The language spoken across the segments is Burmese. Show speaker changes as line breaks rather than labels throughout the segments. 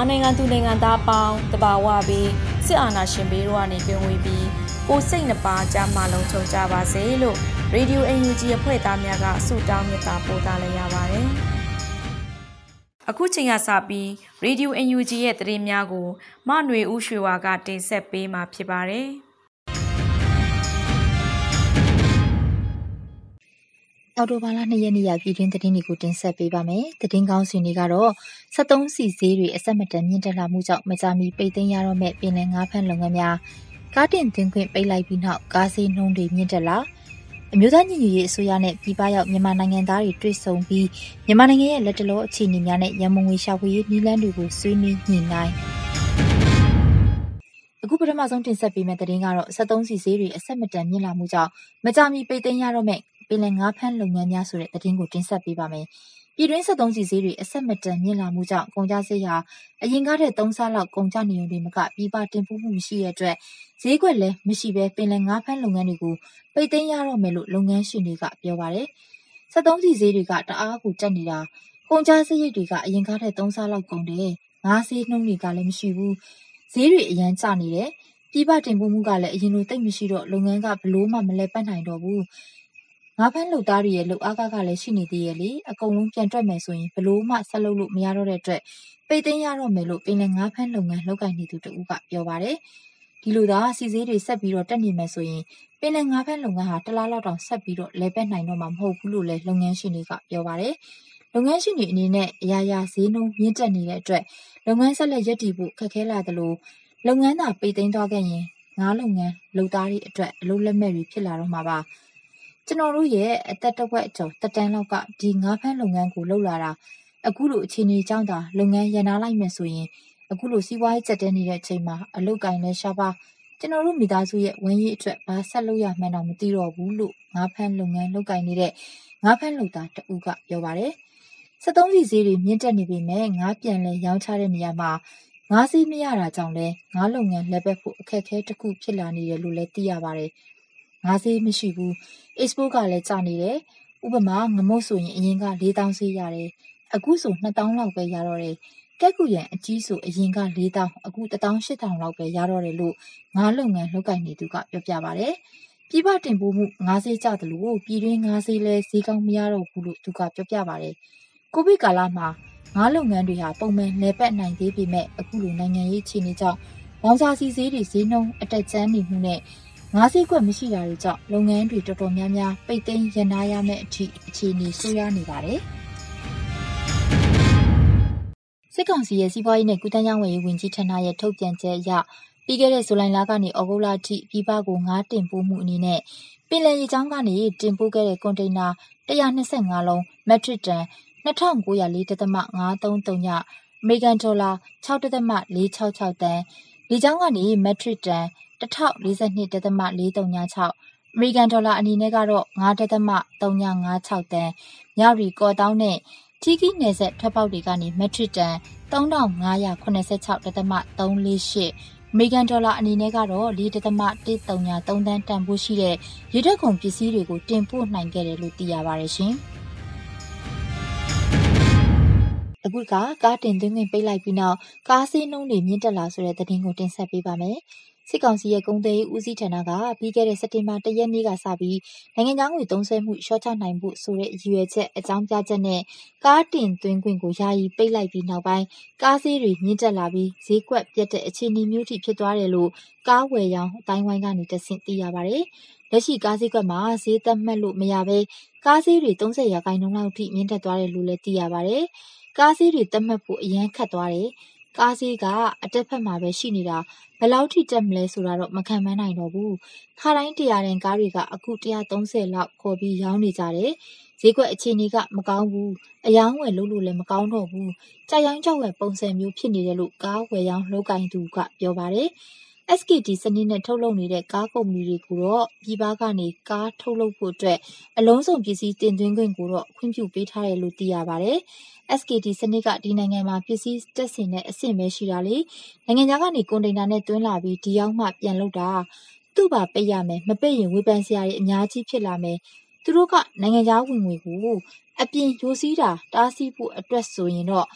န်မာနိုင်ငံသူနိုင်ငံသားအပေါင်းတဘာဝပြီးစစ်အာဏာရှင်ဘေးတို့ကနေကင်းဝေးပြီးကိုယ်စိတ်နှပါကြမှာလုံးချုံကြပါစေလို့ Radio UNG အဖွဲ့သားများကဆုတောင်းမေတ္တာပို့သလိုက်ရပါတယ်။အခုချိန်ကစပြီး Radio UNG ရဲ့သတင်းများကိုမຫນွေဦးရွှေဝါကတင်ဆက်ပေးမှာဖြစ်ပါတယ်။
အော်တိုဘာလ2ရက်နေ့ရပြည်တွင်းသတင်းတွေကိုတင်ဆက်ပေးပါမယ်။သတင်းကောင်းစီတွေကတော့73စီဈေးတွေအဆက်မတန်မြင့်တက်လာမှုကြောင့်မကြာမီပိတ်သိမ်းရတော့မဲ့ပင်လယ်ငါးဖမ်းလုပ်ငန်းများကားတင်သွင်းခွင့်ပိတ်လိုက်ပြီးနောက်ကားဈေးနှုန်းတွေမြင့်တက်လာအမျိုးသားညီညွတ်ရေးအစိုးရနဲ့ပြည်ပရောက်မြန်မာနိုင်ငံသားတွေတွေ့ဆုံပြီးမြန်မာနိုင်ငံရဲ့လက်တလောအခြေအနေများနဲ့ရန်မုံငွေရှာဖွေရေးနည်းလမ်းတွေကိုဆွေးနွေးညှိနှိုင်းအခုပထမဆုံးတင်ဆက်ပေးမယ့်သတင်းကတော့73စီဈေးတွေအဆက်မတန်မြင့်လာမှုကြောင့်မကြာမီပိတ်သိမ်းရတော့မဲ့ ပင်လယ်ငါးဖမ်းလုပ်ငန်းများဆိုတဲ့သတင်းကိုတင်ဆက်ပေးပါမယ်။ပြည်တွင်း73စီဈေးတွေအဆက်မတန်မြင့်လာမှုကြောင့်ကုန်ကျစရိတ်ဟာအရင်ကထက်3ဆလောက်ကုန်ကျနေုံတွေမကပြည်ပတင်ပို့မှုမရှိတဲ့အတွက်ဈေးကွက်လည်းမရှိဘဲပင်လယ်ငါးဖမ်းလုပ်ငန်းတွေကိုပိတ်သိမ်းရတော့မယ်လို့လုပ်ငန်းရှင်တွေကပြောပါတယ်။73စီဈေးတွေကတအားကိုတက်နေတာကုန်ကျစရိတ်တွေကအရင်ကထက်3ဆလောက်ကုန်တယ်။ငါးဈေးနှုန်းတွေကလည်းမရှိဘူး။ဈေးတွေအရန်ကျနေတယ်။ပြည်ပတင်ပို့မှုကလည်းအရင်လိုတိတ်မရှိတော့လုပ်ငန်းကဘလို့မှမလဲပတ်နိုင်တော့ဘူး။ ငါးဖမ်းလုပ်သားတွေရဲ့လုပ်အားကကလည်းရှိနေသေးရဲ့လေအကုန်လုံးပြန်တွက်မယ်ဆိုရင်ဘလို့မှဆက်လုပ်လို့မရတော့တဲ့အတွက်ပိတ်သိမ်းရတော့မယ်လို့ပင်လယ်ငါးဖမ်းလုပ်ငန်းလုပ်ကိုင်နေသူတဦးကပြောပါတယ်။ဒီလိုသာစီစေးတွေဆက်ပြီးတော့တက်နေမယ်ဆိုရင်ပင်လယ်ငါးဖမ်းလုပ်ငန်းဟာတလားလောက်တောင်ဆက်ပြီးတော့လဲပတ်နိုင်တော့မှာမဟုတ်ဘူးလို့လည်းလုပ်ငန်းရှင်တွေကပြောပါတယ်။လုပ်ငန်းရှင်တွေအနေနဲ့အရာရာဈေးနှုန်းမြင့်တက်နေတဲ့အတွက်လုပ်ငန်းဆက်လက်ရပ်တည်ဖို့ခက်ခဲလာသလိုလုပ်ငန်းသာပိတ်သိမ်းသွားခဲ့ရင်ငါးလုပ်ငန်းလုပ်သားတွေအတွက်အလုပ်လက်မဲ့တွေဖြစ်လာတော့မှာပါ။ ကျွန်တော်တို့ရဲ့အသက်တစ်ဝက်ကျော်တက်တန်းလောက်ကဒီငါးဖမ်းလုပ်ငန်းကိုလုပ်လာတာအခုလိုအခြေအနေကြောင့်သာလုပ်ငန်းရန်နာလိုက်မယ်ဆိုရင်အခုလိုစီးပွားရေးကျက်တဲနေတဲ့အချိန်မှာအလုတ်ကင်လဲရှားပါကျွန်တော်တို့မိသားစုရဲ့ဝန်ကြီးအတွက်ဘာဆက်လုပ်ရမှန်းတော့မသိတော့ဘူးလို့ငါးဖမ်းလုပ်ငန်းလုပ်ကင်နေတဲ့ငါးဖမ်းလုပ်သားတဦးကပြောပါတယ်။73စီဈေးတွေမြင့်တက်နေပေမဲ့ငါးပြန်လဲရောင်းချတဲ့နေရာမှာငါးစီးမရတာကြောင့်လဲငါးလုပ်ငန်းလက်ပတ်ဖို့အခက်အခဲတစ်ခုဖြစ်လာနေတယ်လို့လည်းသိရပါတယ်။ ငါးစီးမရှိဘူး export ကလည်းကျနေတယ်။ဥပမာငမုတ်ဆိုရင်အရင်က4000စီးရတယ်။အခုဆို2000လောက်ပဲရတော့တယ်။ကက်ကူရန်အကြီးဆိုအရင်က4000အခု18000လောက်ပဲရတော့တယ်လို့ ငါးလုပ်ငန်းလုပ်ကင်နေသူက ပြောပြပါတယ်။ပြည်ပတင်ပို့မှု ငါးဈေးကျသလို ပြည်တွင်းငါးဈေးလည်း ဈေးကောင်းမရတော့ဘူးလို့ သူကပြောပြပါတယ်။ကိုဗစ်ကာလမှာ ငါးလုပ်ငန်းတွေဟာ ပုံမှန်လဲပတ်နိုင်သေးပေမဲ့ အခုလို နိုင်ငံရေးအခြေအနေကြောင့် လောင်စာစီဈေးတွေ ဈေးနှုန်းအတက်ကျန်းနေမှုနဲ့ ငါးဈေးကွက်မရှိတာတွေကြောင့်လုပ်ငန်းတွေတော်တော်များများပိတ်သိမ်းရန်နာရမယ့်အထိအခြေအနေဆိုးရွားနေပါတယ်။စစ်ကောင်စီရဲ့စီးပွားရေးနဲ့ကုသရေးဝန်ကြီးဝန်ကြီးဌာနရဲ့ထုတ်ပြန်ချက်အရပြီးခဲ့တဲ့ဇူလိုင်လကနေဩဂုတ်လအထိပြည်ပကိုငါးတင်ပို့မှုအနေနဲ့ပင်လယ်ရေကြောင်းကနေတင်ပို့ခဲ့တဲ့ကွန်တိန်နာ125လုံးမက်ထရစ်တန်2904.533ညအမေရိကန်ဒေါ်လာ6.466တန်လေကြောင်းကနေမက်ထရစ်တန် 1042.436အမေရိကန်ဒေါ်လာအနေနဲ့ကတော့9.356တန်ညရီကော်တောင်းနဲ့ထီကီနယ်ဆက်ထွက်ပေါက်တွေကနေမက်ထရစ်တန်3586.348အမေရိကန်ဒေါ်လာအနေနဲ့ကတော့4.133တန်းတန်ဖိုးရှိတဲ့ရေထွက်ကုန်ပစ္စည်းတွေကိုတင်ပို့နိုင်ခဲ့တယ်လို့သိရပါတယ်ရှင်။အခုကကားတင်သွင်းခွင့်ပိတ်လိုက်ပြီးနောက်ကားစီးနှုန်းတွေမြင့်တက်လာဆိုတဲ့သတင်းကိုတင်ဆက်ပေးပါမယ်။ စစ်ကောင်စီရဲ့ကုန်သွယ်ရေးဦးစီးဌာနက ပြီးခဲ့တဲ့စက်တင်ဘာ၁ရက်နေ့ကစပြီး နိုင်ငံခြားငွေသုံးစွဲမှုလျှော့ချနိုင်ဖို့ဆိုတဲ့ ရည်ရွယ်ချက် အကြောင်းပြချက်နဲ့ ကားတင်သွင်းခွင့်ကို ယာယီပိတ်လိုက်ပြီးနောက်ပိုင်း ကားဈေးတွေမြင့်တက်လာပြီး ဈေးကွက်ပျက်တဲ့အခြေအနေမျိုးထိ ဖြစ်သွားတယ်လို့ ကားဝယ်ရောင်းအသိုင်းအဝိုင်းကနေတဆင့် သိရပါတယ်။လက်ရှိကားဈေးကွက်မှာ ဈေးသတ်မှတ်လို့မရဘဲ ကားဈေးတွေ ၃၀ ရာခိုင်နှုန်းလောက်ထိ မြင့်တက်သွားတယ်လို့လည်း သိရပါတယ်။ကားဈေးတွေသတ်မှတ်ဖို့ အရမ်းခက်သွားတယ်။ ကားဈေးကအတက်ဘက်မှာပဲရှိနေတာဘယ်လောက်ထိတက်မလဲဆိုတာတော့မခန့်မှန်းနိုင်တော့ဘူး။ခါတိုင်း၁၀၀တန်ကားတွေကအခု၁၃၀လောက်ခေါ်ပြီးရောင်းနေကြတယ်။ဈေးကွက်အခြေအနေကမကောင်းဘူး။အရောင်းအဝယ်လုပ်လို့လည်းမကောင်းတော့ဘူး။ကြိုက်ရောင်းကြောက်ဝယ်ပုံစံမျိုးဖြစ်နေတယ်လို့ကားဝယ်ရောင်းလုပ်ကိုင်သူကပြောပါတယ်။ SKD စနစ်နဲ့ ထုတ်လုပ်နေတဲ့ ကားကုမ္ပဏီတွေကိုတော့ ပြည်ပကနေ ကားထုတ်လုပ်ဖို့အတွက် အလုံးစုံပစ္စည်း တင်သွင်းခွင့်ကိုတော့ ခွင့်ပြုပေးထားတယ်လို့ သိရပါတယ်။ SKD စနစ်က ဒီနိုင်ငံမှာ ပစ္စည်းတပ်ဆင်တဲ့အဆင့်ပဲ ရှိတာလေ။နိုင်ငံခြားကနေ ကွန်တိန်နာနဲ့ သွင်းလာပြီး ဒီရောက်မှ ပြန်လုပ်တာ။သူ့ပါပိတ်ရမယ်။မပိတ်ရင် ဝေဖန်စရာတွေ အများကြီးဖြစ်လာမယ်။သူတို့က နိုင်ငံခြားဝင်ငွေကို အပြင်ယိုစီးတာ တားဆီးဖို့အတွက်ဆိုရင်တော့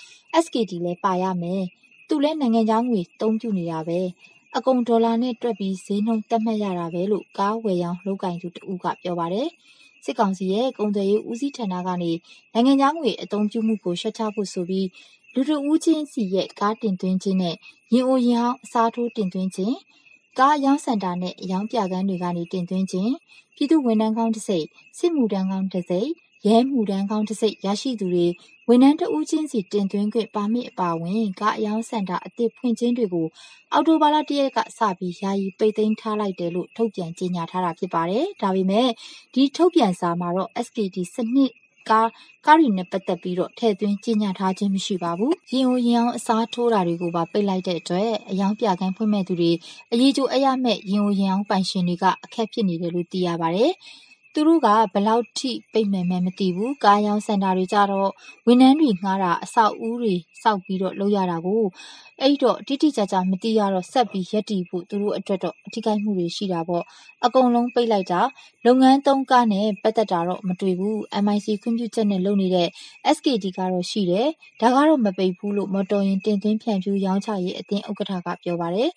SKD လည်းပါရမယ်။သူလည်း နိုင်ငံခြားငွေ အသုံးပြုနေတာပဲ။ အကုန်ဒေါ်လာနဲ့တွက်ပြီးဈေးနှုန်းသတ်မှတ်ရတာပဲလို့ကားဝယ်ရောင်းလုပ်ကိုင်သူတဦးကပြောပါတယ်။စစ်ကောင်စီရဲ့ကုန်သွယ်ရေးဦးစီးဌာနကနေနိုင်ငံခြားငွေအသုံးပြုမှုကိုလျှော့ချဖို့ဆိုပြီးလူတဦးချင်းစီရဲ့ကားတင်သွင်းခြင်းနဲ့ယာဉ်အိုယာဉ်ဟောင်းအစားထိုးတင်သွင်းခြင်း၊ကားအရောင်းစင်တာနဲ့အရောင်းပြခန်းတွေကနေတင်သွင်းခြင်း၊ပြည်သူ့ဝန်ထမ်းကောင်းတံဆိပ်၊စစ်မှုထမ်းကောင်းတံဆိပ်၊ ရဲမှုထမ်းကောင်းတံဆိပ်ရရှိသူတွေဝန်ထမ်းတဦးချင်းစီတင်သွင်းခွင့်ပါမစ်အပါအဝင်ကားအရောင်းစင်တာအသစ်ဖွင့်ခြင်းတွေကိုအောက်တိုဘာလ၁ရက်ကစပြီးယာယီပိတ်သိမ်းထားလိုက်တယ်လို့ထုတ်ပြန်ကြေညာထားတာဖြစ်ပါတယ်။ဒါပေမဲ့ဒီထုတ်ပြန်စာမှာတော့ SKD စနစ်ကားကားတွေနဲ့ပတ်သက်ပြီးတော့ထည့်သွင်းကြေညာထားခြင်းမရှိပါဘူး။ရင်အိုရင်အောင်အစားထိုးတာတွေကိုပါပိတ်လိုက်တဲ့အတွက်အယောင်ပြကန်းဖွင့်မဲ့သူတွေအရေးကြိုအရမဲ့ရင်အိုရင်အောင်ပိုင်ရှင်တွေကအခက်ဖြစ်နေတယ်လို့သိရပါတယ်။ သူတို့ကဘယ်လောက်ထိပိတ်မယ်မှန်းမသိဘူး။ကားရောင်းစင်တာတွေကျတော့ဝန်ထမ်းတွေငှားတာအဆောက်အဦတွေဆောက်ပြီးတော့လုပ်ရတာကိုအဲ့တော့တိတိကျကျမသိရတော့ဆက်ပြီးရက်တီဖို့သူတို့အတွက်တော့အထူးကိမှုတွေရှိတာပေါ့အကုန်လုံးပိတ်လိုက်တာလုပ်ငန်းသုံးကားနဲ့ပတ်သက်တာတော့မတွေ့ဘူး MIC ခွင့်ပြုချက်နဲ့လုပ်နေတဲ့ SKD ကတော့ရှိတယ်ဒါကတော့မပိတ်ဘူးလို့မော်တော်ယာဉ်တင်သွင်းဖြန့်ဖြူးရောင်းချရေးအသင်းဥက္ကဋ္ဌကပြောပါတယ်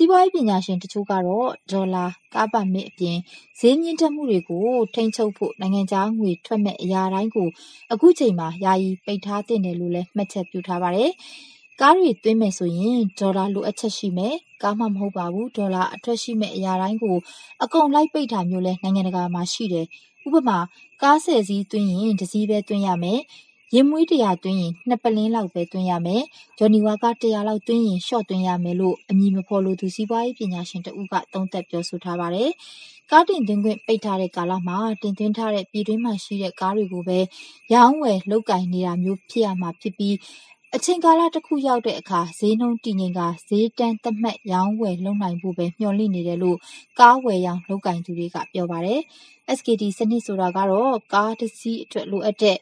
စီးပွားရေးပညာရှင်တချို့ကတော့ဒေါ်လာကားပါမစ်အပြင်ဈေးမြင့်တက်မှုတွေကိုထိန်းချုပ်ဖို့နိုင်ငံခြားငွေထွက်မဲ့အရာတိုင်းကိုအခုချိန်မှာယာယီပိတ်ထားတဲ့တယ်လို့လည်းမှတ်ချက်ပြုထားပါတယ်။ကားတွေသွင်းမယ်ဆိုရင်ဒေါ်လာလိုအပ်ချက်ရှိမယ်။ကားမှမဟုတ်ပါဘူးဒေါ်လာအထွက်ရှိမဲ့အရာတိုင်းကိုအကုန်လိုက်ပိတ်တာမျိုးလဲနိုင်ငံတကာမှာရှိတယ်။ဥပမာကားဆယ်စီးသွင်းရင်တစ်စီးပဲသွင်းရမယ် ရင်မွေး100သွင်းရင်2ပလင်းလောက်ပဲသွင်းရမယ်။ဂျော်နီဝါက100လောက်သွင်းရင်ရှော့သွင်းရမယ်လို့အမည်မဖော်လိုသူစီးပွားရေးပညာရှင်တဦးကသုံးသပ်ပြောဆိုထားပါတယ်။ကားတင်သွင်းခွင့်ပိတ်ထားတဲ့ကာလမှာတင်သွင်းထားတဲ့ပြည်တွင်းမှာရှိတဲ့ကားတွေကိုပဲရောင်းဝယ်လုပ်ကင်နေတာမျိုးဖြစ်ရမှာဖြစ်ပြီးအချိန်ကာလတစ်ခုရောက်တဲ့အခါဈေးနှုန်းတည်ငြိမ်ကဈေးတန်းသတ်မှတ်ရောင်းဝယ်လုပ်နိုင်ဖို့ပဲမျှော်လင့်နေတယ်လို့ကားဝယ်ရောင်းလုပ်ကင်သူတွေကပြောပါတယ်။ SKD စနစ်ဆိုတာကတော့ကားတစ်စီးအတွက်လိုအပ်တဲ့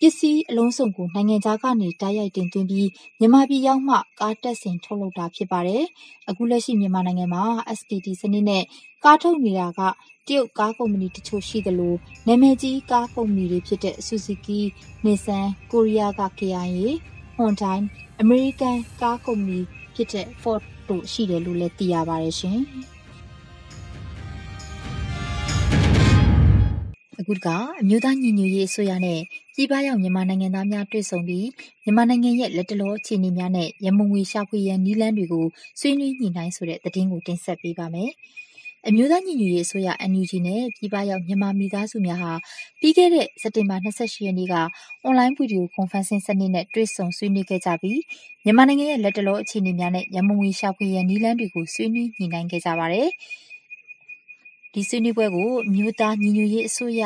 ပစ္စည်းအလုံးစုံကိုနိုင်ငံခြားကနေတိုက်ရိုက်တင်သွင်းပြီးမြန်မာပြည်ရောက်မှကားတပ်ဆင်ထုတ်လုပ်တာဖြစ်ပါတယ်။အခုလက်ရှိမြန်မာနိုင်ငံမှာ SKD စနစ်နဲ့ကားထုတ်နေတာကတရုတ်ကားကုမ္ပဏီတချို့ရှိသလိုနာမည်ကြီးကားကုမ္ပဏီတွေဖြစ်တဲ့ Suzuki, Nissan, ကိုရီးယားက KIA, Hyundai, အမေရိကန်ကားကုမ္ပဏီဖြစ်တဲ့ Ford တို့ရှိတယ်လို့လည်းသိရပါတယ်ရှင်။ အခုတကအမျိုးသားညီညွတ်ရေးအစိုးရနဲ့ပြည်ပရောက်မြန်မာနိုင်ငံသားများတွေ့ဆုံပြီးမြန်မာနိုင်ငံရဲ့လက်တလောအခြေအနေများနဲ့ရမုံငွေရှာဖွေရန်နည်းလမ်းတွေကိုဆွေးနွေးညှိနှိုင်းဆိုတဲ့သတင်းကိုတင်ဆက်ပေးပါမယ်။အမျိုးသားညီညွတ်ရေးအစိုးရ NUG နဲ့ပြည်ပရောက်မြန်မာမိသားစုများဟာပြီးခဲ့တဲ့စက်တင်ဘာ28ရက်နေ့ကအွန်လိုင်းဗီဒီယိုကွန်ဖရင့်စနစ်နဲ့တွေ့ဆုံဆွေးနွေးခဲ့ကြပြီးမြန်မာနိုင်ငံရဲ့လက်တလောအခြေအနေများနဲ့ရမုံငွေရှာဖွေရန်နည်းလမ်းတွေကိုဆွေးနွေးညှိနှိုင်းခဲ့ကြပါတယ်။ ဒီဆွေးနွေးပွဲကိုအမျိုးသားညီညွတ်ရေးအစိုးရ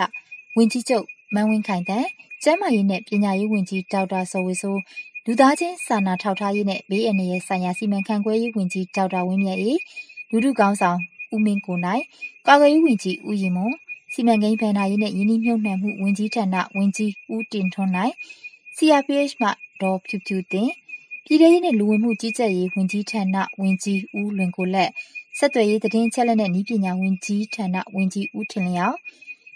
ဝန်ကြီးချုပ်မန်းဝင်းခိုင်တန်ကျန်းမာရေးနဲ့ပညာရေးဝန်ကြီးဒေါက်တာစောဝေစိုးလူသားချင်းစာနာထောက်ထားရေးနဲ့ဘေးအန္တရာယ်ဆိုင်ရာစီမံခန့်ခွဲရေးဝန်ကြီးဒေါက်တာဝင်းမြတ်အေးလူထုကောင်းဆောင်ဦးမင်းကိုနိုင်ကာကွယ်ရေးဝန်ကြီးဦးရင်မွန်စီမံကိန်းဖန်နာရေးနဲ့ယင်းနှိမ့်မြုပ်နှံမှုဝန်ကြီးဌာနဝန်ကြီးဦးတင်ထွန်းနိုင် CRPH မှဒေါ်ဖြူဖြူတင်ပြည်ထရေးနဲ့လူဝင်မှုကြီးကြပ်ရေးဝန်ကြီးဌာနဝန်ကြီးဦးလွင်ကိုလက် ဆက်သွယ်ရေးသတင်းချက်လက်နဲ့ဤပညာဝန်ကြီးဌာနဝန်ကြီးဦးထင်လျောက်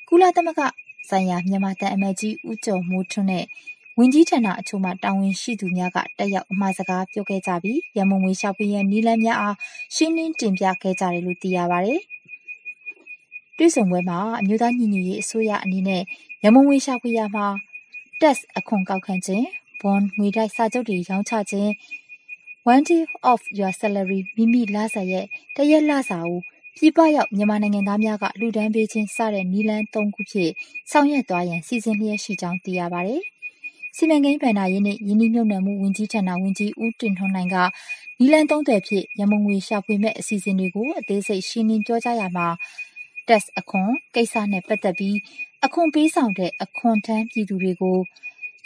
ကုလသမဂ္ဂဆိုင်ရာမြန်မာတန်အမတ်ကြီးဦးကျော်မိုးထွန်းနဲ့ဝင်ကြီးဌာနအချို့မှတာဝန်ရှိသူများကတက်ရောက်အမှားစကားပြောခဲ့ကြပြီးရမုံငွေရှာဖွေရန်နီလန်းများအားရှင်းလင်းတင်ပြခဲ့ကြတယ်လို့သိရပါတယ်။တွေ့ဆုံပွဲမှာအမျိုးသားညီညွတ်ရေးအစိုးရအနေနဲ့ရမုံငွေရှာဖွေရမှာ tax အခွန်ကောက်ခံခြင်း bond ငွေတိုက်စာချုပ်တွေရောင်းချခြင်း one day of your salary မိမိလစာရဲ့တရက်လစာကိုပြည်ပရောက်မြန်မာနိုင်ငံသားများကလူဒန်းပေးခြင်းစတဲ့နီလန်း၃ခုဖြင့်ဆောင်ရွက်သွားရန်စီစဉ်လျက်ရှိကြောင်းသိရပါတယ်။စီမံကိန်းဗဏ္ဍာရေးနှင့်ယင်းနှိမ့်ညွတ်နှံမှုဝန်ကြီးဌာနဝန်ကြီးဦးတင်ထွန်းနိုင်ကနီလန်း၃၀ဖြင့်ရမုံငွေရှာဖွေမဲ့အစီအစဉ်တွေကိုအသေးစိတ်ရှင်းလင်းပြောကြားရမှာ tax အခွန်ကိစ္စနဲ့ပတ်သက်ပြီးအခွန်ပေးဆောင်တဲ့အခွန်ထမ်းပြည်သူတွေကို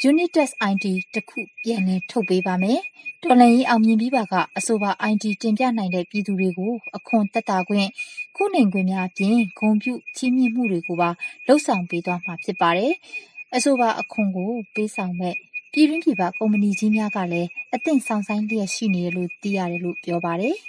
Unit Test ID တစ်ခုပြန်လည်ထုတ်ပေးပါမယ်။တော်လှန်ရေးအောင်မြင်ပြီးပါကအဆိုပါ ID တင်ပြနိုင်တဲ့ပြည်သူတွေကိုအခွန်သက်သာခွင့်၊ခုနှိမ်ခွင့်များအပြင်ဂုဏ်ပြုချီးမြှင့်မှုတွေကိုပါလုပ်ဆောင်ပေးသွားမှာဖြစ်ပါတယ်။အဆိုပါအခွန်ကိုပေးဆောင်မယ့်ပြည်တွင်းပြည်ပကုမ္ပဏီကြီးများကလည်းအသင့်စောင့်ဆိုင်းလျက်ရှိနေတယ်လို့သိရတယ်လို့ပြောပါတယ်။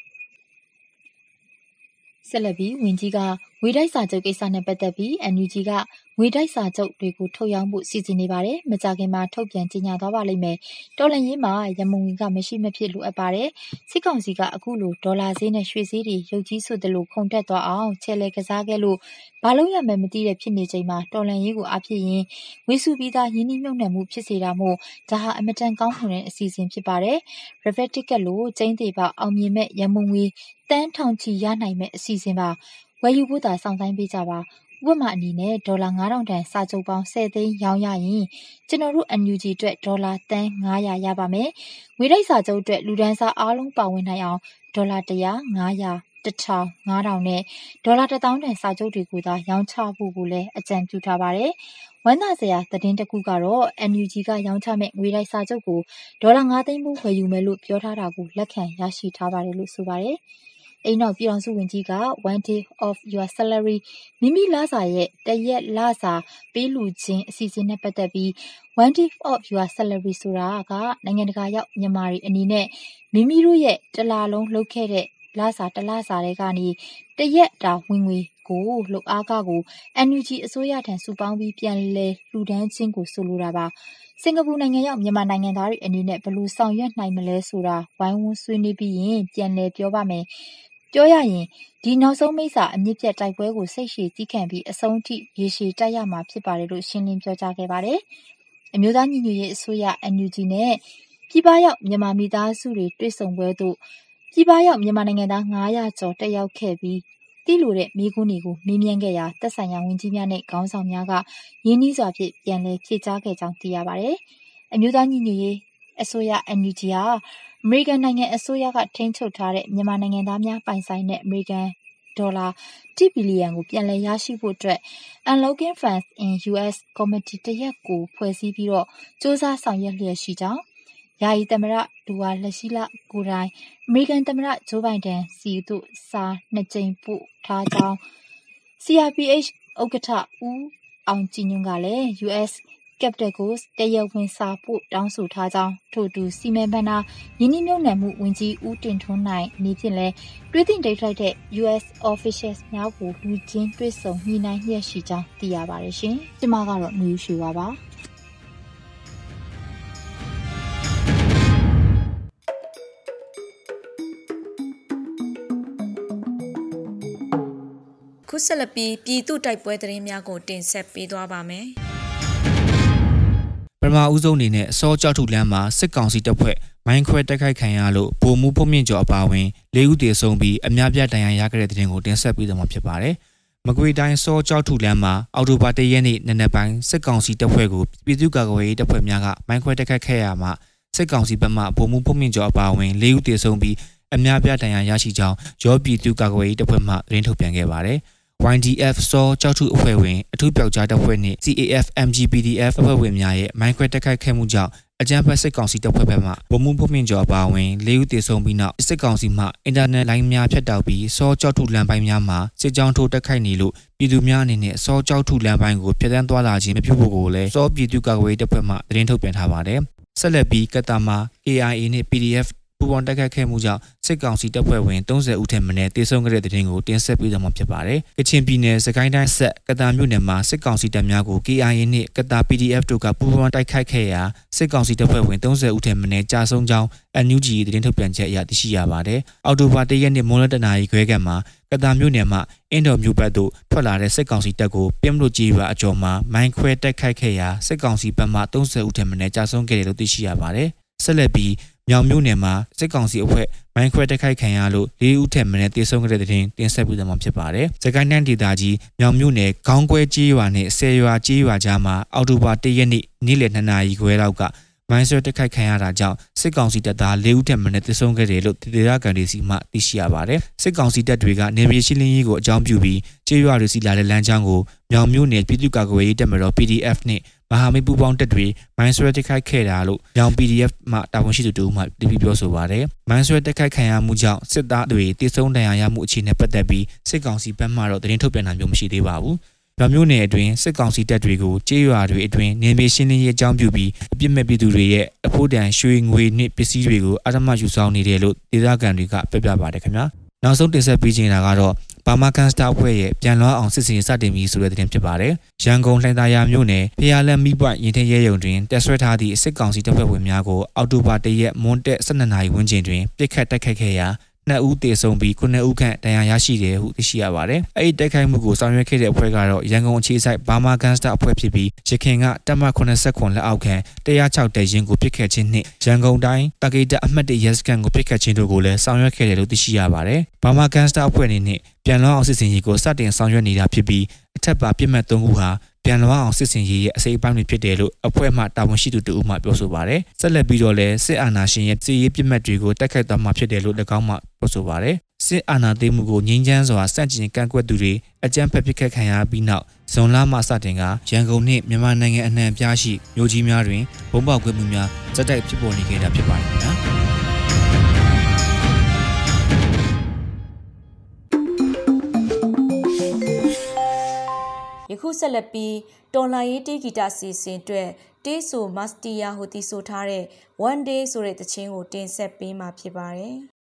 ဆက်လက်ပြီးဝန်ကြီးက ငွေတိုက်စာချုပ်ကိစ္စနဲ့ပတ်သက်ပြီး NUG ကငွေတိုက်စာချုပ်တွေကိုထုတ်ရောင်းဖို့စီစဉ်နေပါတယ်။မကြာခင်မှာထုတ်ပြန်ကြေညာသွားပါလိမ့်မယ်။တော်လှန်ရေးမှာရန်ပုံငွေကမရှိမဖြစ်လိုအပ်ပါတယ်။စစ်ကောင်စီကအခုလိုဒေါ်လာဈေးနဲ့ရွှေဈေးတွေရုတ်ကြီးဆိုသလိုခုန်တက်သွားအောင်ချဲ့လှယ်ကစားခဲ့လို့ဘာလုပ်ရမယ်မသိတဲ့ဖြစ်နေချိန်မှာတော်လှန်ရေးကိုအားဖြည့်ရင်ငွေစုပြီးသားရင်းနှီးမြှုပ်နှံမှုဖြစ်စေတာမို့ဒါဟာအင်မတန်ကောင်းမွန်တဲ့အစီအစဉ်ဖြစ်ပါတယ်။ Rivet Ticket လိုကျိန်းသေပေါက်အောင်မြင်မယ့်ရန်ပုံငွေသန်းထောင်ချီရနိုင်မယ့်အစီအစဉ်ပါ။ ဝယ်ယူဖို့သာစောင့်ဆိုင်းပေးကြပါ။ဥပမာအနေနဲ့ဒေါ်လာ9000တန်စာချုပ်ပေါင်း10သိန်းရောင်းရရင်ကျွန်တော်တို့ NUG အတွက်ဒေါ်လာသန်း900ရပါမယ်။ငွေတိုက်စာချုပ်အတွက်လူဒန်းစားအားလုံးပါဝင်နိုင်အောင်ဒေါ်လာ100 900 1000 9000နဲ့ဒေါ်လာ1000တန်စာချုပ်တွေကိုသာရောင်းချဖို့ကိုလည်းအကြံပြုထားပါတယ်။ဝမ်းသာစရာသတင်းတစ်ခုကတော့ NUG ကရောင်းချမဲ့ငွေတိုက်စာချုပ်ကိုဒေါ်လာ9သိန်းဘူးဝယ်ယူမယ်လို့ပြောထားတာကိုလက်ခံရရှိထားပါတယ်လို့ဆိုပါတယ်။ အိမ်နောက်ပြည်ထောင်စုဝန်ကြီးက one day of your salary မိမိလစာရဲ့တရက်လစာပေးလူခြင်းအစီအစဉ်နဲ့ပတ်သက်ပြီး one day of your salary ဆိုတာကနိုင်ငံတကာရောက်မြန်မာတွေအနေနဲ့မိမိတို့ရဲ့တလလုံးလုပ်ခဲ့တဲ့လစာတလစာတွေကနေတရက်တာဝင်ငွေကိုလှုပ်အားကကို NUG အစိုးရထံစုပေါင်းပြီးပြန်လဲလှူဒန်းခြင်းကိုဆိုလိုတာပါစင်ကာပူနိုင်ငံရောက်မြန်မာနိုင်ငံသားတွေအနေနဲ့ဘယ်လိုဆောင်ရွက်နိုင်မလဲဆိုတာဝိုင်းဝန်းဆွေးနွေးပြီးရင်ပြန်လည်ပြောပါမယ် ပြောရရင် ဒီနောက်ဆုံးမိတ်စာအမြစ်ပြတ်တိုက်ပွဲကို စိတ်ရှည်သည်းခံပြီး အဆုံးထိ ရေရှည်တိုက်ရမှာ ဖြစ်ပါတယ်လို့ ရှင်းလင်းပြောကြားခဲ့ပါတယ်။အမျိုးသားညီညွတ်ရေးအစိုးရ NUG နဲ့ ပြည်ပရောက် မြန်မာမိသားစုတွေ တွေ့ဆုံပွဲသို့ ပြည်ပရောက် မြန်မာနိုင်ငံသား900ကျော် တက်ရောက်ခဲ့ပြီး သိလိုတဲ့မိကွန်းတွေကို မေးမြန်းခဲ့ရာတက်ဆိုင်ရာ ဝန်ကြီးများနဲ့ ခေါင်းဆောင်များက ရင်းနှီးစွာဖြင့် ပြန်လည်ဖြေကြားခဲ့ကြောင်း သိရပါတယ်။အမျိုးသားညီညွတ်ရေး အစိုးရ NUG ဟာ အမေရိကန်နိုင်ငံအစိုးရက ထိန်းချုပ်ထားတဲ့ မြန်မာနိုင်ငံသားများပိုင်ဆိုင်တဲ့ အမေရိကန်ဒေါ်လာ ၁ ဘီလီယံကို ပြန်လည်ရရှိဖို့အတွက် Unlocking Funds in US ကော်မတီတစ်ရပ်ကို ဖွဲ့စည်းပြီးစ조사ဆောင်ရွက်လျက်ရှိကြောင်း ယာယီသမ္မတ ဒူဝါလရှီးလကိုယ်တိုင် အမေရိကန်သမ္မတဂျိုးဘိုင်ဒန်ဆီသို့ စာနှစ်ကြိမ်ပို့ထားကြောင်း CRPH ဥက္ကဋ္ဌ ဦးအောင်ကြည်ညွန့်ကလည်း US Capital ကိုတရားဝင်စာပို့တောင်းဆိုထားကြောင်းထို့အတူစီမံဘဏ္ဍာရင်းနှီးမြှုပ်နှံမှုဝန်ကြီးဦးတင်ထွန်းနိုင်အနေဖြင့်လည်းတွေးသင့်တိတ်ထိုက်တဲ့ US officials များကိုလူချင်းတွေ့ဆုံညှိနှိုင်းလျက်ရှိကြောင်းသိရပါတယ်ရှင်။ကျွန်မကတော့နှွေးရွှေပါပါ။
ခုဆက်လက်ပြီးပြည်သူတိုက်ပွဲသတင်းများကိုတင်ဆက်ပေးသွားပါမယ်။
ပထ မဦးဆုံးအနေနဲ့အစောကြောက်ထုလမ်းမှာစစ်ကောင်စီတပ်ဖွဲ့မိုင်းခွဲတိုက်ခိုက်ခံရလို့ဗိုလ်မှူးဖုံးမြင့်ကျော်အပါအဝင်၄ဦးသေဆုံးပြီးအများပြဒဏ်ရာရခဲ့တဲ့တဲ့တင်ကိုတင်ဆက်ပေးသွားမှာဖြစ်ပါတယ်။မကွေတိုင်းစောကြောက်ထုလမ်းမှာအော်တိုဘာ၁ရက်နေ့နံနက်ပိုင်းစစ်ကောင်စီတပ်ဖွဲ့ကိုပြည်သူ့ကာကွယ်ရေးတပ်ဖွဲ့များကမိုင်းခွဲတိုက်ခိုက်ခဲ့ရမှာစစ်ကောင်စီဘက်မှဗိုလ်မှူးဖုံးမြင့်ကျော်အပါအဝင်၄ဦးသေဆုံးပြီးအများပြဒဏ်ရာရရှိကြောင်းရောပြည်သူ့ကာကွယ်ရေးတပ်ဖွဲ့မှသတင်းထုတ်ပြန်ခဲ့ပါတယ်။ YDF စောကြောက်ထုအဖွဲ့ဝင်အထူးပြောက်ကြားတပ်ဖွဲ့နှင့် CAF MGPDF အဖွဲ့ဝင်များရဲ့မိုင်းခွဲတက်ခိုက်ခဲ့မှုကြောင့်အကြမ်းဖက်စစ်ကောင်စီတပ်ဖွဲ့ဘက်မှဗမှုဖုံးမြင့်ကျော်ပါဝင်၄ဦးသေဆုံးပြီးနောက်စစ်ကောင်စီမှအင်တာနက်လိုင်းများဖြတ်တောက်ပြီးစောကြောက်ထုလမ်းပိုင်းများမှာစစ်ကြောင်းထိုးတက်ခိုက်နေလို့ပြည်သူများအနေနဲ့စောကြောက်ထုလမ်းပိုင်းကိုဖျက်ဆီးသွားလာခြင်းမပြုဖို့ကိုလည်းစောပြည်သူ့ကာကွယ်ရေးတပ်ဖွဲ့မှသတင်းထုတ်ပြန်ထားပါတယ်ဆက်လက်ပြီးကတာမှာ KIA နှင့် PDF ပူးပေါင်းတိုက်ခိုက်ခဲ့မှုကြောင့် စစ်ကောင်စီတပ်ဖွဲ့ဝင်30ဦးထက်မနည်းတေဆုံးခဲ့တဲ့တဲ့တင်ကိုတင်ဆက်ပေးသွားမှာဖြစ်ပါတယ်။ကချင်ပြည်နယ်စကိုင်းတိုင်းဆက်ကတာမြို့နယ်မှာစစ်ကောင်စီတပ်များကို KIA နှင့်ကတာ PDF တို့ကပူးပေါင်းတိုက်ခိုက်ခဲ့ရာစစ်ကောင်စီတပ်ဖွဲ့ဝင်30ဦးထက်မနည်းကြာဆုံးကြောင်း NUG သတင်းထုတ်ပြန်ချက်အရသိရှိရပါတယ်။အော်တိုဘာ၁ရက်နေ့မွန်းလတနာရီခွဲကမှကတာမြို့နယ်မှာအင်ဒိုမြို့ဘက်သို့ထွက်လာတဲ့စစ်ကောင်စီတပ်ကိုပြင်းလို့ကြီးပါအကျော်မှာမိုင်းခွဲတိုက်ခိုက်ခဲ့ရာစစ်ကောင်စီဘက်မှ30ဦးထက်မနည်းကြာဆုံးခဲ့တယ်လို့သိရှိရပါတယ်။ ဆက်လက်ပြီးမြောင်မြို့နယ်မှာစစ်ကောင်စီအဖွဲ့မိုင်းခွဲတိုက်ခိုက်ခံရလို့၄ဦးထက်မနည်းတေဆုံးခဲ့တဲ့တဲ့တင်တင်ဆက်ပြီးတော့မှဖြစ်ပါတယ်။စကိုင်းတိုင်းဒေသကြီးမြောင်မြို့နယ်ခေါင်းကွဲကြီးရွာနဲ့ဆယ်ရွာကြီးရွာကြားမှာအောက်တိုဘာ၁ရက်နေ့နေ့လယ်2နာရီခွဲလောက်ကမိုင်းဆွဲတက်ခိုက်ခံရတာကြောင့်စစ်ကောင်စီတပ်သား၄ဦးထက်မနည်းသေဆုံးခဲ့တယ်လို့ဒေသခံတွေစီမှသိရှိရပါတယ်။စစ်ကောင်စီတပ်တွေကနေပြည်ရှင်းလင်းရေးကိုအကြောင်းပြုပြီးကျေးရွာတွေစီလာတဲ့လမ်းကြောင်းကိုမြောင်မြို့နယ်ပြည်သူ့ကာကွယ်ရေးတပ်မတော် PDF နဲ့ မဟာမိတ်ပူးပေါင်းတပ်တွေမိုင်းဆွဲတက်ခိုက်ခဲ့တာလို့မြောင် PDF မှတာဝန်ရှိသူတို့မှတပိပြောဆိုပါတယ်။မိုင်းဆွဲတက်ခိုက်ခံရမှုကြောင့်စစ်သားတွေတေဆုံးဒဏ်ရာရမှုအခြေအနေပတ်သက်ပြီးစစ်ကောင်စီဘက်မှတော့သတင်းထုတ်ပြန်တာမျိုးမရှိသေးပါဘူး။ဗမျိုးနယ်အတွင်းစစ်ကောင်စီတပ်တွေကိုကြေးရွာတွေအတွင်းနေမြေရှင်းလင်းရေးအကြောင်းပြုပြီးအပြစ်မဲ့ပြည်သူတွေရဲ့အဖို့တန်ရွှေငွေနှင့်ပစ္စည်းတွေကိုအထမယူဆောင်နေတယ်လို့ဒေသခံတွေကပြပြပါတယ်ခင်ဗျာနောက်ဆုံးတင်ဆက်ပေးချင်တာကတော့ ဘာမာကန်စတာအဖွဲ့ရဲ့ပြန်လွှမ်းအောင်စစ်စင်စတင်ပြီးဆိုတဲ့သတင်းဖြစ်ပါတယ်။ရန်ကုန်လှိုင်သာယာမြို့နယ်ဖျားလန်မိပွိုင်ရင်ထရဲရုံတွင်တက်ဆွဲထားသည့်စစ်ကောင်စီတပ်ဖွဲ့ဝင်များကိုအောက်တိုဘာ၁ရက်မွန်းတက်12နာရီဝန်းကျင်တွင်ပစ်ခတ်တိုက်ခိုက်ခဲ့ရာ 2ဦးသေဆုံးပြီး9ဦးခန့်ဒဏ်ရာရရှိတယ်ဟုသိရှိရပါတယ်။အဲဒီတိုက်ခိုက်မှုကိုဆောင်ရွက်ခဲ့တဲ့အဖွဲ့ကတော့ရန်ကုန်အခြေစိုက်ဘာမာကန်စတာအဖွဲ့ဖြစ်ပြီးရခိုင်ကတပ်မ89လက်အောက်ခံ106တဲရင်ကိုပစ်ခတ်ခြင်းနှင့်ရန်ကုန်တိုင်းတကိတအမှတ်1ရဲစခန်းကိုပစ်ခတ်ခြင်းတို့ကိုလည်းဆောင်ရွက်ခဲ့တယ်လို့သိရှိရပါတယ်။ဘာမာကန်စတာအဖွဲ့အနေနဲ့ပြန်လောင်းအောင်စစ်စင်ရေးကိုစတင်ဆောင်ရွက်နေတာဖြစ်ပြီးအထက်ပါပြစ်မှတ်၃ခုဟာပြန်လွှမ်းအောင်စစ်စင်ရေးရဲ့အစိပ်အပိုင်းတွေဖြစ်တယ်လို့အဖွဲ့မှတာဝန်ရှိသူတဦးမှပြောဆိုပါတယ်။ဆက်လက်ပြီးတော့လည်းစစ်အာဏာရှင်ရဲ့စစ်ရေးပြစ်မှတ်တွေကိုတိုက်ခိုက်သွားမှာဖြစ်တယ်လို့၎င်းမှပြောဆိုပါတယ်။စစ်အာဏာသိမ်းမှုကိုငြိမ်းချမ်းစွာစန့်ကျင်ကန့်ကွက်သူတွေအကြမ်းဖက်ပစ်ခတ်ခံရပြီးနောက်ဇွန်လမှစတင်ကရန်ကုန်နှင့်မြန်မာနိုင်ငံအနှံ့အပြားရှိမြို့ကြီးများတွင်ဘုံပေါက်ကွဲမှုများစက်တိုက်ဖြစ်ပေါ်နေခဲ့တာဖြစ်ပါတယ်ခ
ခုဆက်လက်ပြီးတော်လာရေးတေးဂီတစီစဉ်အတွက်တေးဆိုမတ်စတီယာဟိုတီဆိုထားတဲ့ one day ဆိုတဲ့တခြင်းကိုတင်ဆက်ပေးမှာဖြစ်ပါတယ်။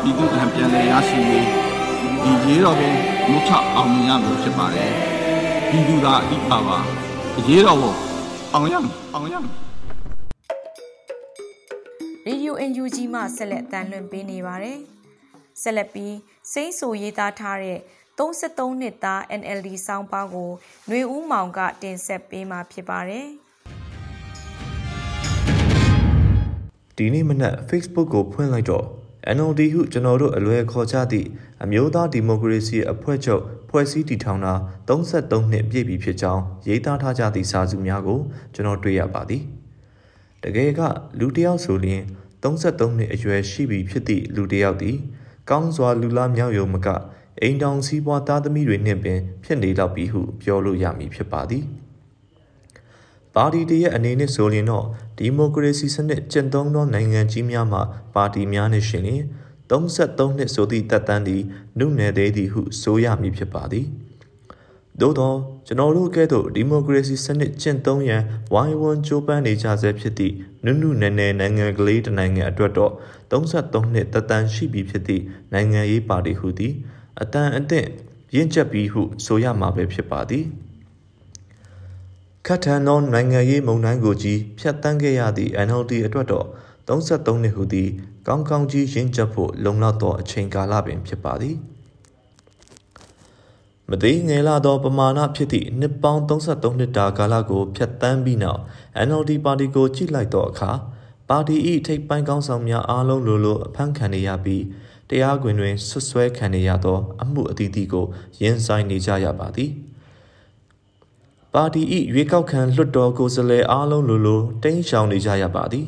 ပြည်သူ့အပြန်လည်ရရှိရေးဒီရေးတော်ကိုမုတ်ချအောင်မြင်ရမှာဖြစ်ပါတယ်ပြည်သူသာအဓိကပါရေးတော်ကိုအောင်ရမယ်အောင်ရမယ်
ရေဒီယို UNG မှဆက်လက်တန်လွှင့်ပေးနေပါတယ်။ဆက်လက်ပြီးစိမ့်ဆူရေးသားထားတဲ့33နှစ်သား NLD စောင်းပါးကိုຫນွေဦးမောင်ကတင်ဆက်ပေးมาဖြစ်ပါတယ်။
ဒီနေ့မနက် Facebook ကိုဖွင့်လိုက်တော့ NLD ဟုကျွန်တော်တို့အလွယ်ခေါ်ကြသည့်အမျိုးသားဒီမိုကရေစီအဖွဲ့ချုပ်ဖွဲ့စည်းတည်ထောင်တာ33နှစ်ပြည့်ပြီဖြစ်ကြောင်းရေးသားထားကြသည့်စာစုများကိုကျွန်တော်တွေ့ရပါသည်တကယ်ကလူတစ်ယောက်ဆိုရင်33နှစ်အရွယ်ရှိပြီဖြစ်သည့်လူတစ်ယောက်သည်ကောင်းစွာလူလားမြောက်ယုံမကအိမ်တောင်စီးပွားသားသမီးတွေနှင့်ပင်ဖြစ်နေတော့ပြီဟုပြောလို့ရမည်ဖြစ်ပါသည်ပါတီတရဲ့အနေနဲ့ဆိုရင်တော့ ဒီမိုကရေစီစနစ်ကျင့်သုံးသောနိုင်ငံကြီးများမှာပါတီများနဲ့ရှင်လျင်33နှစ်ဆိုသည့်တပ်တန်းသည်နုနယ်သေးသည်ဟုဆိုရမည်ဖြစ်ပါသည်သို့သောကျွန်တော်တို့ကဲ့သို့ဒီမိုကရေစီစနစ်ကျင့်သုံးရန်ဝိုင်းဝန်းကြိုးပမ်းနေကြဆဲဖြစ်သည့်နုနုနယ်နယ်နိုင်ငံကလေးတစ်နိုင်ငံအတွက်တော့33နှစ်တပ်တန်းရှိပြီဖြစ်သည့်နိုင်ငံရေးပါတီဟုသည်အတန်အသင့်ရင့်ကျက်ပြီးဟုဆိုရမှာပဲဖြစ်ပါသည် ခတ်ထန်သောနိုင်ငံရေးမုံတိုင်းကိုကြီးဖျက်ဆီးခဲ့ရသည့် NLD အတွက်တော့33နှစ်ဟုသည်ကောင်းကောင်းကြီးရင့်ကျက်ဖို့လုံလောက်သောအချိန်ကာလပင်ဖြစ်ပါသည်မသေးငယ်လာသောပမာဏဖြစ်သည့်နှစ်ပေါင်း33နှစ်တာကာလကိုဖျက်ဆီးပြီးနောက် NLD ပါတီကိုကြည့်လိုက်သောအခါပါတီ၏ထိပ်ပိုင်းကောင်းဆောင်များအားလုံးလိုလိုအဖမ်းခံနေရပြီးတရားခွင်တွင်ဆွဆွဲခံနေရသော အမှုအသီးသီးကိုရင်ဆိုင်နေကြရပါသည် ပါတီ၏ရွေးကောက်ခံလွှတ်တော်ကိုယ်စားလှယ်အားလုံးလိုလိုတိမ်းရှောင်နေကြရပါသည်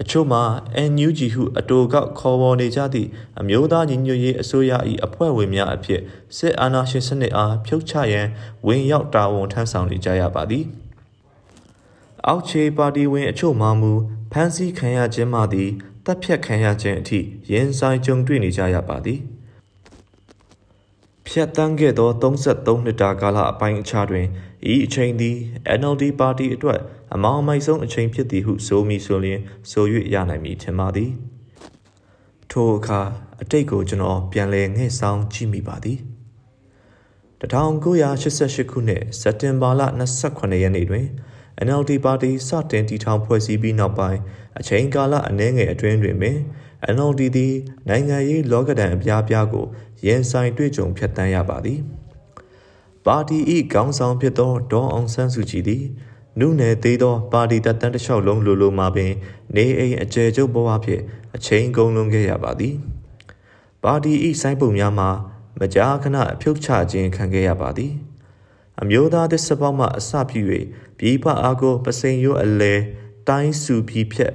အချို့မှာ NUG ဟုအတူကောက်ခေါ်ပေါ်နေကြသည့်အမျိုးသားညီညွတ်ရေးအစိုးရ၏အဖွဲ့ဝင်များအဖြစ်စစ်အာဏာရှင်စနစ်အားဖြုတ်ချရန်ဝင်ရောက်တာဝန်ထမ်းဆောင်နေကြရပါသည်အောက်ခြေပါတီဝင်အချို့မှမူဖမ်းဆီးခံရခြင်းမှသည်တပ်ဖြတ်ခံရခြင်းအထိရင်ဆိုင်ကြုံတွေ့နေကြရပါသည် ဖြတ်တန်းခဲ့သော33နှစ်တာကာလအပိုင်းအခြားတွင်ဤအချိန်သည် NLD ပါတီအတွက်အမောင်မိုက်ဆုံးအချိန်ဖြစ်သည်ဟုဆိုမိဆိုလျင်ဆို၍ရနိုင်မည်ထင်ပါသည်ထိုအခါအတိတ်ကိုကျွန်တော်ပြန်လည်ငှဲ့ဆောင်ကြည့်မိပါသည်1988ခုနှစ်စက်တင်ဘာလ28ရက်နေ့တွင် NLD ပါတီစတင်တည်ထောင်ဖွဲ့စည်းပြီးနောက်ပိုင်းအချိန်ကာလအနည်းငယ်အတွင်းတွင်ပင် NLD သည်နိုင်ငံရေးလောကဒဏ်အပြားပြားကို ရင်ဆိုင်တွေ့ကြုံဖြတ်တန်းရပါသည်ပါတီ၏ခေါင်းဆောင်ဖြစ်သောဒေါ်အောင်ဆန်းစုကြည်သည်နုနယ်သေးသောပါတီတပ်တန်းတစ်လျှောက်လုံးလိုလိုမှာပင် နေအိမ်အကျယ်ချုပ်ဘဝဖြင့်အချိန်ကုန်လွန်ခဲ့ရပါသည်ပါတီ၏စိုင်းပုံများမှာမကြာခဏအဖြုတ်ချခြင်းခံခဲ့ရပါသည်အမျိုးသားသစ္စာပေါက်မှအစပြု၍ပြည်ပအားကိုပစိန်ရိုးအလဲတိုင်းစုပြီးဖြက်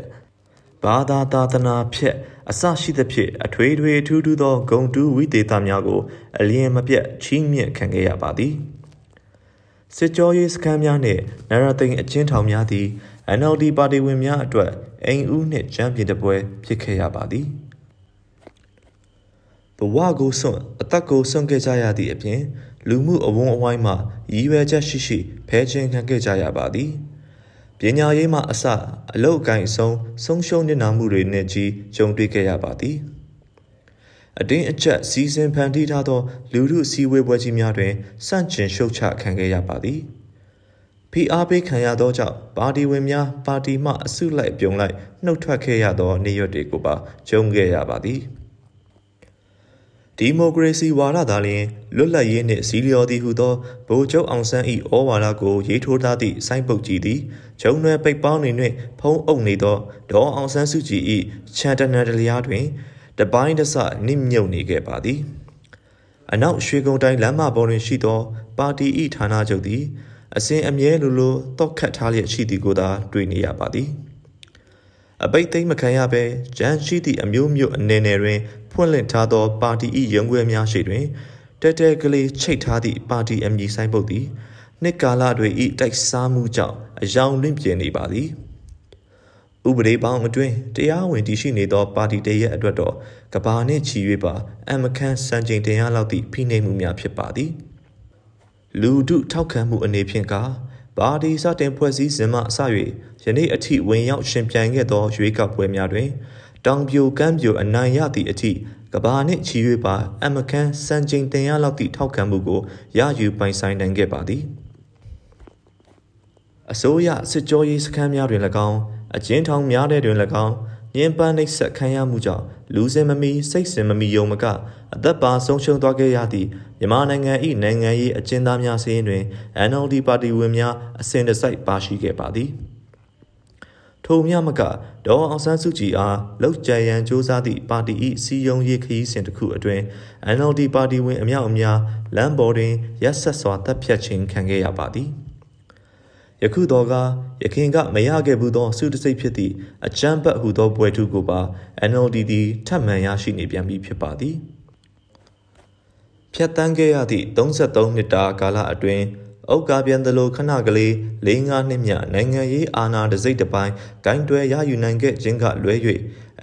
ဘာသာသာသနာဖြက် အစရှိသဖြင့်အထွေထွေထူးထူးသောဂုံတူးဝိသေသများကို အလျင်မပြတ်ချီးမြှင့်ခံခဲ့ရပါသည်စစ်ကြောရေးစခန်းများနှင့်နရသိန်အချင်းထောင်များသည် NLD ပါတီဝင်များအတွက် အိမ်ဦးနှင့်ချမ်းပြည်တပွဲဖြစ်ခဲ့ရပါသည်ဘဝကိုစွန့်အသက်ကိုစွန့်ခဲ့ကြရသည့်အပြင်လူမှုအဝန်းအဝိုင်းမှရည်ရွယ်ချက်ရှိရှိဖဲချင်းခံခဲ့ကြရပါသည် ပညာရေးမှအစအလုတ်အကင်အဆုံးဆုံးရှုံးနေတာမှုတွေနဲ့ကြီးကြုံတွေ့ခဲ့ရပါသည်အတင်းအကျပ်စီစဉ်ဖန်တီးထားသော လူမှုစည်းဝေးပွဲကြီးများတွင်စန့်ကျင်ရှုတ်ချခံခဲ့ရပါသည်ဖိအားပေးခံရသောကြောင့်ပါတီဝင်များပါတီမှအစုလိုက်ပြုံလိုက်နှုတ်ထွက်ခဲ့ရသောနေရွက်တွေကိုပါကြုံခဲ့ရပါသည် ဒီမိုကရေစီဝါဒသာလျှင်လွတ်လပ်ရေးနှင့်စီလျော်သည်ဟုသောဗိုလ်ချုပ်အောင်ဆန်း၏ဩဝါဒကိုရေးထိုးထားသည့်စိုင်းပုတ်ကြီးသည်ဂျုံနယ်ပိတ်ပေါင်းနေနှင့်ဖုံးအုပ်နေသောဒေါ်အောင်ဆန်းစုကြည်၏ချန်တနတလျားတွင်တပိုင်းတစနစ်မြုပ်နေခဲ့ပါသည်အနောက်ရွှေကုန်းတိုင်းလမ်းမပေါ်တွင်ရှိသော ပါတီ၏ဌာနချုပ်သည်အစဉ်အမြဲလိုလိုတောက်ခတ်ထားလျက်ရှိသည်ကိုသာတွေ့နေရပါသည်အပိတ်သိမ်းမခံရဘဲဂျန်ရှိသည့်အမျိုးမျိုးအနေနယ်တွင် ဖွင့်လှစ်ထားသောပါတီ၏ရုံးခွဲများရှိတွင်တဲတဲကလေးချိတ်ထားသည့်ပါတီအမည်ဆိုင်ပုတ်သည်နှစ်ကာလတွေ၏တိုက်စားမှုကြောင့်အယောင်လင့်ပြင်းနေပါသည်ဥပဒေပေါင်းအတွင်းတရားဝင်တည်ရှိနေသောပါတီတရဲ့အတွက်တော့ကဘာနှင့်ချီ၍ပါအမခန့်စံချိန်တင်ရလောက်သည့်ဖိနှိပ်မှုများဖြစ်ပါသည်လူထုထောက်ခံမှုအနေဖြင့်ကပါတီစတင်ဖွဲ့စည်းစဉ်မှအစ၍ယနေ့အထိဝင်ရောက်ရှင်ပြိုင်ခဲ့သောရွေးကောက်ပွဲများတွင် တောင်ပြိုကမ်းပြိုအနိုင်ရသည့်အထိကဘာနှင့်ချီ၍ပါအမခန်းစံချိန်တင်ရလောက်သည့်ထောက်ခံမှုကိုရယူပိုင်ဆိုင်နိုင်ခဲ့ပါသည်အစိုးရစစ်ကြောရေးစခန်းများတွင်၎င်းအကျဉ်းထောင်များတဲ့တွင်၎င်းညှဉ်းပန်းနှိပ်စက်ခံရမှုကြောင့်လူစင်မမီစိတ်စင်မမီယုံမကအသက်ပါဆုံးရှုံးသွားခဲ့ရသည့်မြန်မာနိုင်ငံ၏နိုင်ငံရေးအကျဉ်းသားများစည်းတွင် NLD ပါတီဝင်များအစဉ်တစိုက်ပါရှိခဲ့ပါသည် ထိုမြမကဒေါ်အောင်ဆန်းစုကြည်အားလောက်ကြံရန်စ조사သည့်ပါတီ၏စီယုံရေးခရီးစဉ်တစ်ခုအတွင်း NLD ပါတီဝင်အများအများလမ်းပေါ်တွင်ရက်ဆက်စွာတပ်ဖြတ်ခြင်းခံခဲ့ရပါသည်ယခုတော့ကယခင်ကမရခဲ့ဘူးသောစုတစိတ်ဖြစ်သည့်အကြမ်းဖက်ဟူသောပွဲထုကိုပါ NLD သည်ထပ်မံရရှိနေပြန်ပြီဖြစ်ပါသည်ဖြတ်တန်းခဲ့ရသည့်33နှစ်တာကာလအတွင်း အုတ်ကားပြန်သလိုခဏကလေး၄၅နှစ်မြနိုင်ငံရေးအာဏာတစိမ့်တစ်ပိုင်းဂိုင်းတွယ်ရယူနိုင်ခဲ့ခြင်းကလွဲ၍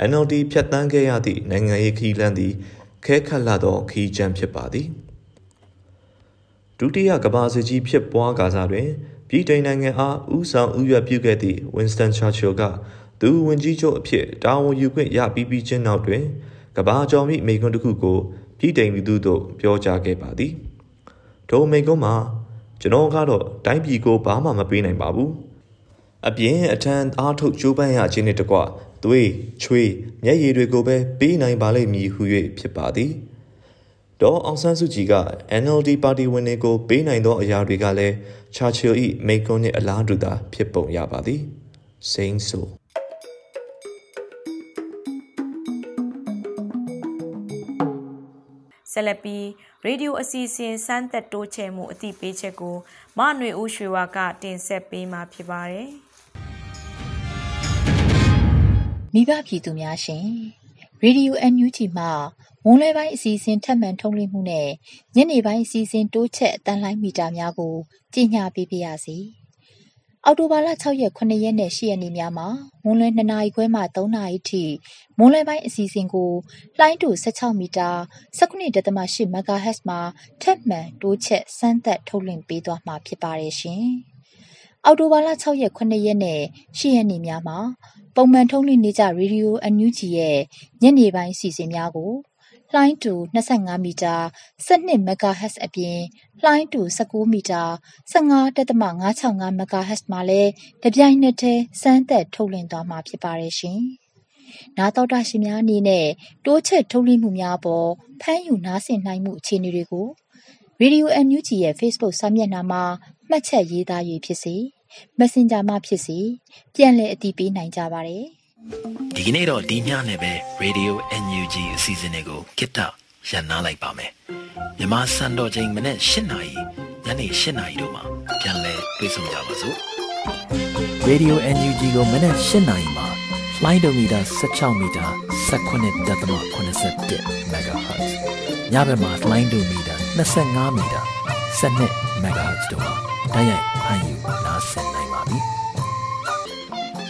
NLD ဖြတ်တန်းခဲ့ရသည့်နိုင်ငံရေးခီးလန်းသည်ခဲခတ်လာသောခီးချမ်းဖြစ်ပါသည်ဒုတိယကမ္ဘာစစ်ကြီးဖြစ်ပွားကာစားတွင်ပြည်ထိုင်နိုင်ငံအားဦးဆောင်ဦးရွက်ပြုခဲ့သည့် Winston Churchill ကသူဝင်ကြီးချုပ်အဖြစ်တာဝန်ယူခွင့်ရပြီးပြီးချင်းနောက်တွင်ကဘာကျော်မိမိကွန်းတစ်ခုကိုပြည်ထိုင်လူသူတို့ပြောကြားခဲ့ပါသည်ထိုမိကွန်းမှာ ကျွန်တော်ကတော့တိုင်းပြည်ကိုဘာမှမပေးနိုင်ပါဘူးအပြင်အထံအားထုတ်ကြိုးပမ်းရခြင်းနဲ့တကွသွေးချွေးမျက်ရည်တွေကိုပဲပေးနိုင်ပါလိမ့်မည်ဟု၍ဖြစ်ပါသည်ဒေါ်အောင်ဆန်းစုကြည်က NLD ပါတီဝင်တွေကိုပေးနိုင်သောအရာတွေကလည်းချာချီလ်၏မိကွန်းနှင့်အလားတူသာဖြစ်ပုံရပါသည်စိမ့်ဆို
ဆက်လက်ပြီး ရေဒီယိုအစီအစဉ်စမ်းသက်တိုးချဲ့မှုအသိပေးချက်ကိုမနွေဦးရွှေဝါကတင်ဆက်ပေးမှာဖြစ်ပါတယ်။
မိဘပြည်သူများရှင်ရေဒီယို NUG မှာမွန်းလွဲပိုင်းအစီအစဉ်ထပ်မံထုတ်လွှင့်မှုနဲ့ညနေပိုင်းအစီအစဉ်တိုးချက်အတန်းလိုင်းမီတာများကိုကြီးညာပေးပါရစေ။ အောက်တိုဘာလ6ရက်9ရက်နဲ့10ရက်နေ့များမှာမွန်းလွဲ2နာရီခွဲမှ3နာရီထိမွန်းလွဲပိုင်းအစီအစဉ်ကိုလှိုင်းတူ16မီတာ19.8 MHz မှာထပ်မံတိုးချက်စမ်းသပ်ထုတ်လွှင့်ပေးသွားမှာဖြစ်ပါတယ်ရှင်။အောက်တိုဘာလ6ရက်9ရက်နဲ့10ရက်နေ့များမှာပုံမှန်ထုတ်လွှင့်နေကြရေဒီယိုအန်ယူဂျီရဲ့ညနေပိုင်းအစီအစဉ်များကို လှိုင်းတူ25မီတာ12 MHz အပြင်လှိုင်းတူ19မီတာ15.565 MHz မှာလည်းတပြိုင်နက်တည်းစမ်းသပ်ထုတ်လွှင့်သွားမှာဖြစ်ပါတယ်ရှင်။နားတော်တာရှင်များအနေနဲ့တိုးချက်ထုတ်လွှင့်မှုများပေါ်ဖမ်းယူနားဆင်နိုင်မှုအခြေအနေတွေကို Radio NUG ရဲ့ Facebook စာမျက်နှာမှာမှတ်ချက်ရေးသား၍ဖြစ်စေ Messenger မှာဖြစ်စေပြန်လည်အတည်ပြုနိုင်ကြပါတယ်။
ဒီကနေ့တော့ဒီညနဲ့ပဲ Radio NUG အစီအစဉ်လေးကိုကိတ္တရန်နာလိုက်ပါမယ်မြန်မာစံတော်ချိန်မနေ့၈နာရီညနေ၈နာရီတို့မှာပြန်လည်တွေ့ဆုံကြပါစို့
Radio NUG ကိုမနေ့၈နာရီမှာလိုင်းဒိုမီတာ16မီတာ19.87 MHz ညဘက်မှာလိုင်းဒိုမီတာ25မီတာ12 MHz တို့မှာတိုက်ရိုက်ဖမ်းယူနားဆင်နိုင်ပါပြီ။